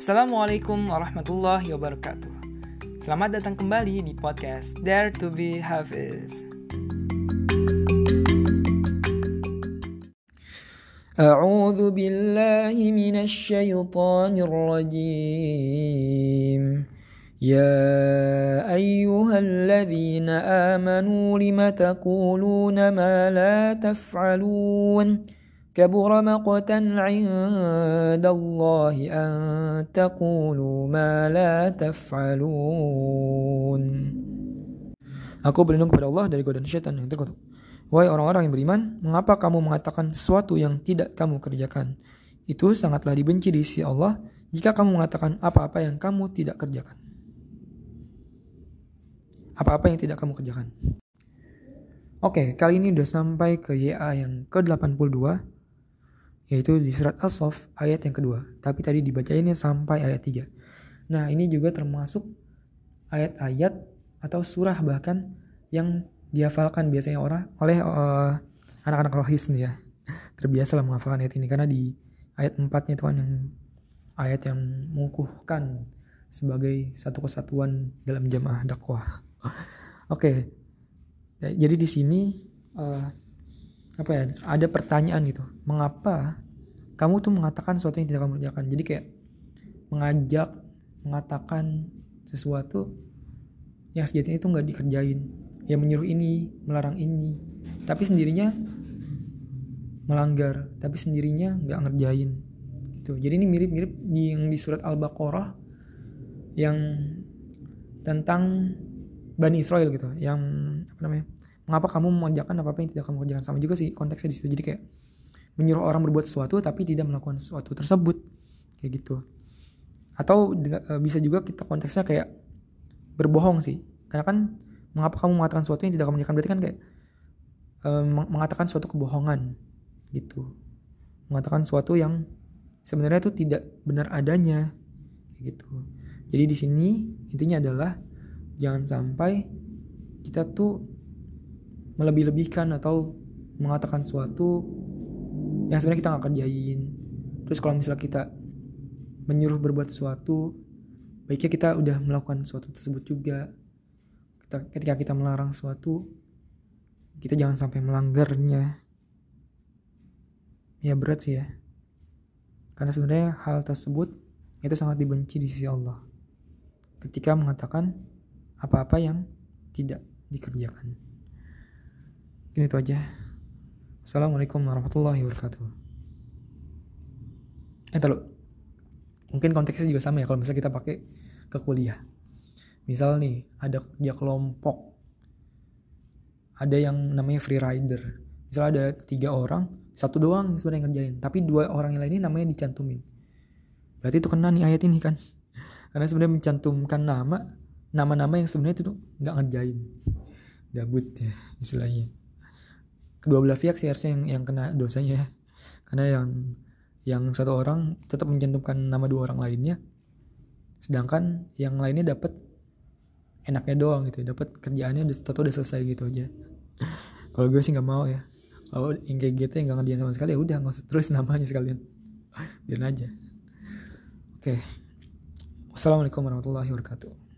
Assalamualaikum warahmatullahi wabarakatuh. Selamat datang kembali di podcast Dare to be Hafiz. أعوذ بالله من الشيطان الرجيم يا أيها الذين آمنوا لم تقولون ما لا تفعلون كبر مقتا عند الله أن تقولوا ما لا تفعلون Aku berlindung kepada Allah dari godaan syaitan yang terkutuk. Wahai orang-orang yang beriman, mengapa kamu mengatakan sesuatu yang tidak kamu kerjakan? Itu sangatlah dibenci di sisi Allah jika kamu mengatakan apa-apa yang kamu tidak kerjakan. Apa-apa yang tidak kamu kerjakan. Oke, kali ini udah sampai ke YA yang ke-82, yaitu di surat As-Sof ayat yang kedua. Tapi tadi dibacainnya sampai ayat 3. Nah, ini juga termasuk ayat-ayat atau surah bahkan yang dihafalkan biasanya orang oleh uh, anak-anak rohis nih ya terbiasa lah menghafalkan ayat ini karena di ayat 4 nya Tuhan yang ayat yang mengukuhkan sebagai satu kesatuan dalam jamaah dakwah. Oke, okay. jadi di sini uh, apa ya ada pertanyaan gitu, mengapa kamu tuh mengatakan sesuatu yang tidak kamu kerjakan? Jadi kayak mengajak mengatakan sesuatu yang sejatinya itu nggak dikerjain. Yang menyuruh ini melarang ini. Tapi sendirinya melanggar. Tapi sendirinya nggak ngerjain. Gitu. Jadi ini mirip-mirip di yang di surat al-baqarah yang tentang bani Israel gitu. Yang apa namanya mengapa kamu mengerjakan apa apa yang tidak kamu kerjakan? Sama juga sih konteksnya di situ. Jadi kayak menyuruh orang berbuat sesuatu tapi tidak melakukan sesuatu tersebut. Kayak gitu. Atau bisa juga kita konteksnya kayak berbohong sih. Karena kan mengapa kamu mengatakan sesuatu yang tidak kamu kerjakan? Berarti kan kayak um, mengatakan suatu kebohongan gitu. Mengatakan sesuatu yang sebenarnya itu tidak benar adanya. Gitu. Jadi di sini intinya adalah jangan sampai kita tuh melebih-lebihkan atau mengatakan sesuatu yang sebenarnya kita nggak kerjain. Terus kalau misalnya kita menyuruh berbuat sesuatu baiknya kita udah melakukan sesuatu tersebut juga. Kita, ketika kita melarang sesuatu kita jangan sampai melanggarnya. Ya berat sih ya. Karena sebenarnya hal tersebut itu sangat dibenci di sisi Allah. Ketika mengatakan apa-apa yang tidak dikerjakan ini itu aja. Assalamualaikum warahmatullahi wabarakatuh. Eh terlalu mungkin konteksnya juga sama ya kalau misalnya kita pakai ke kuliah. Misal nih ada kerja kelompok. Ada yang namanya free rider misal ada tiga orang satu doang yang sebenarnya ngerjain. Tapi dua orang yang lainnya namanya dicantumin. Berarti itu kena nih ayat ini kan. Karena sebenarnya mencantumkan nama nama-nama yang sebenarnya itu nggak ngerjain. Gabut ya istilahnya kedua belah pihak sih harusnya yang yang kena dosanya. Ya karena yang yang satu orang tetap mencantumkan nama dua orang lainnya. Sedangkan yang lainnya dapat enaknya doang gitu dapat kerjaannya udah satu udah selesai gitu aja. Kalau gue sih nggak mau ya. Kalau yang kayak gitu yang gak ngerjain sama sekali ya udah nggak usah terus namanya sekalian. Biarin aja. Oke. Okay. wassalamualaikum warahmatullahi wabarakatuh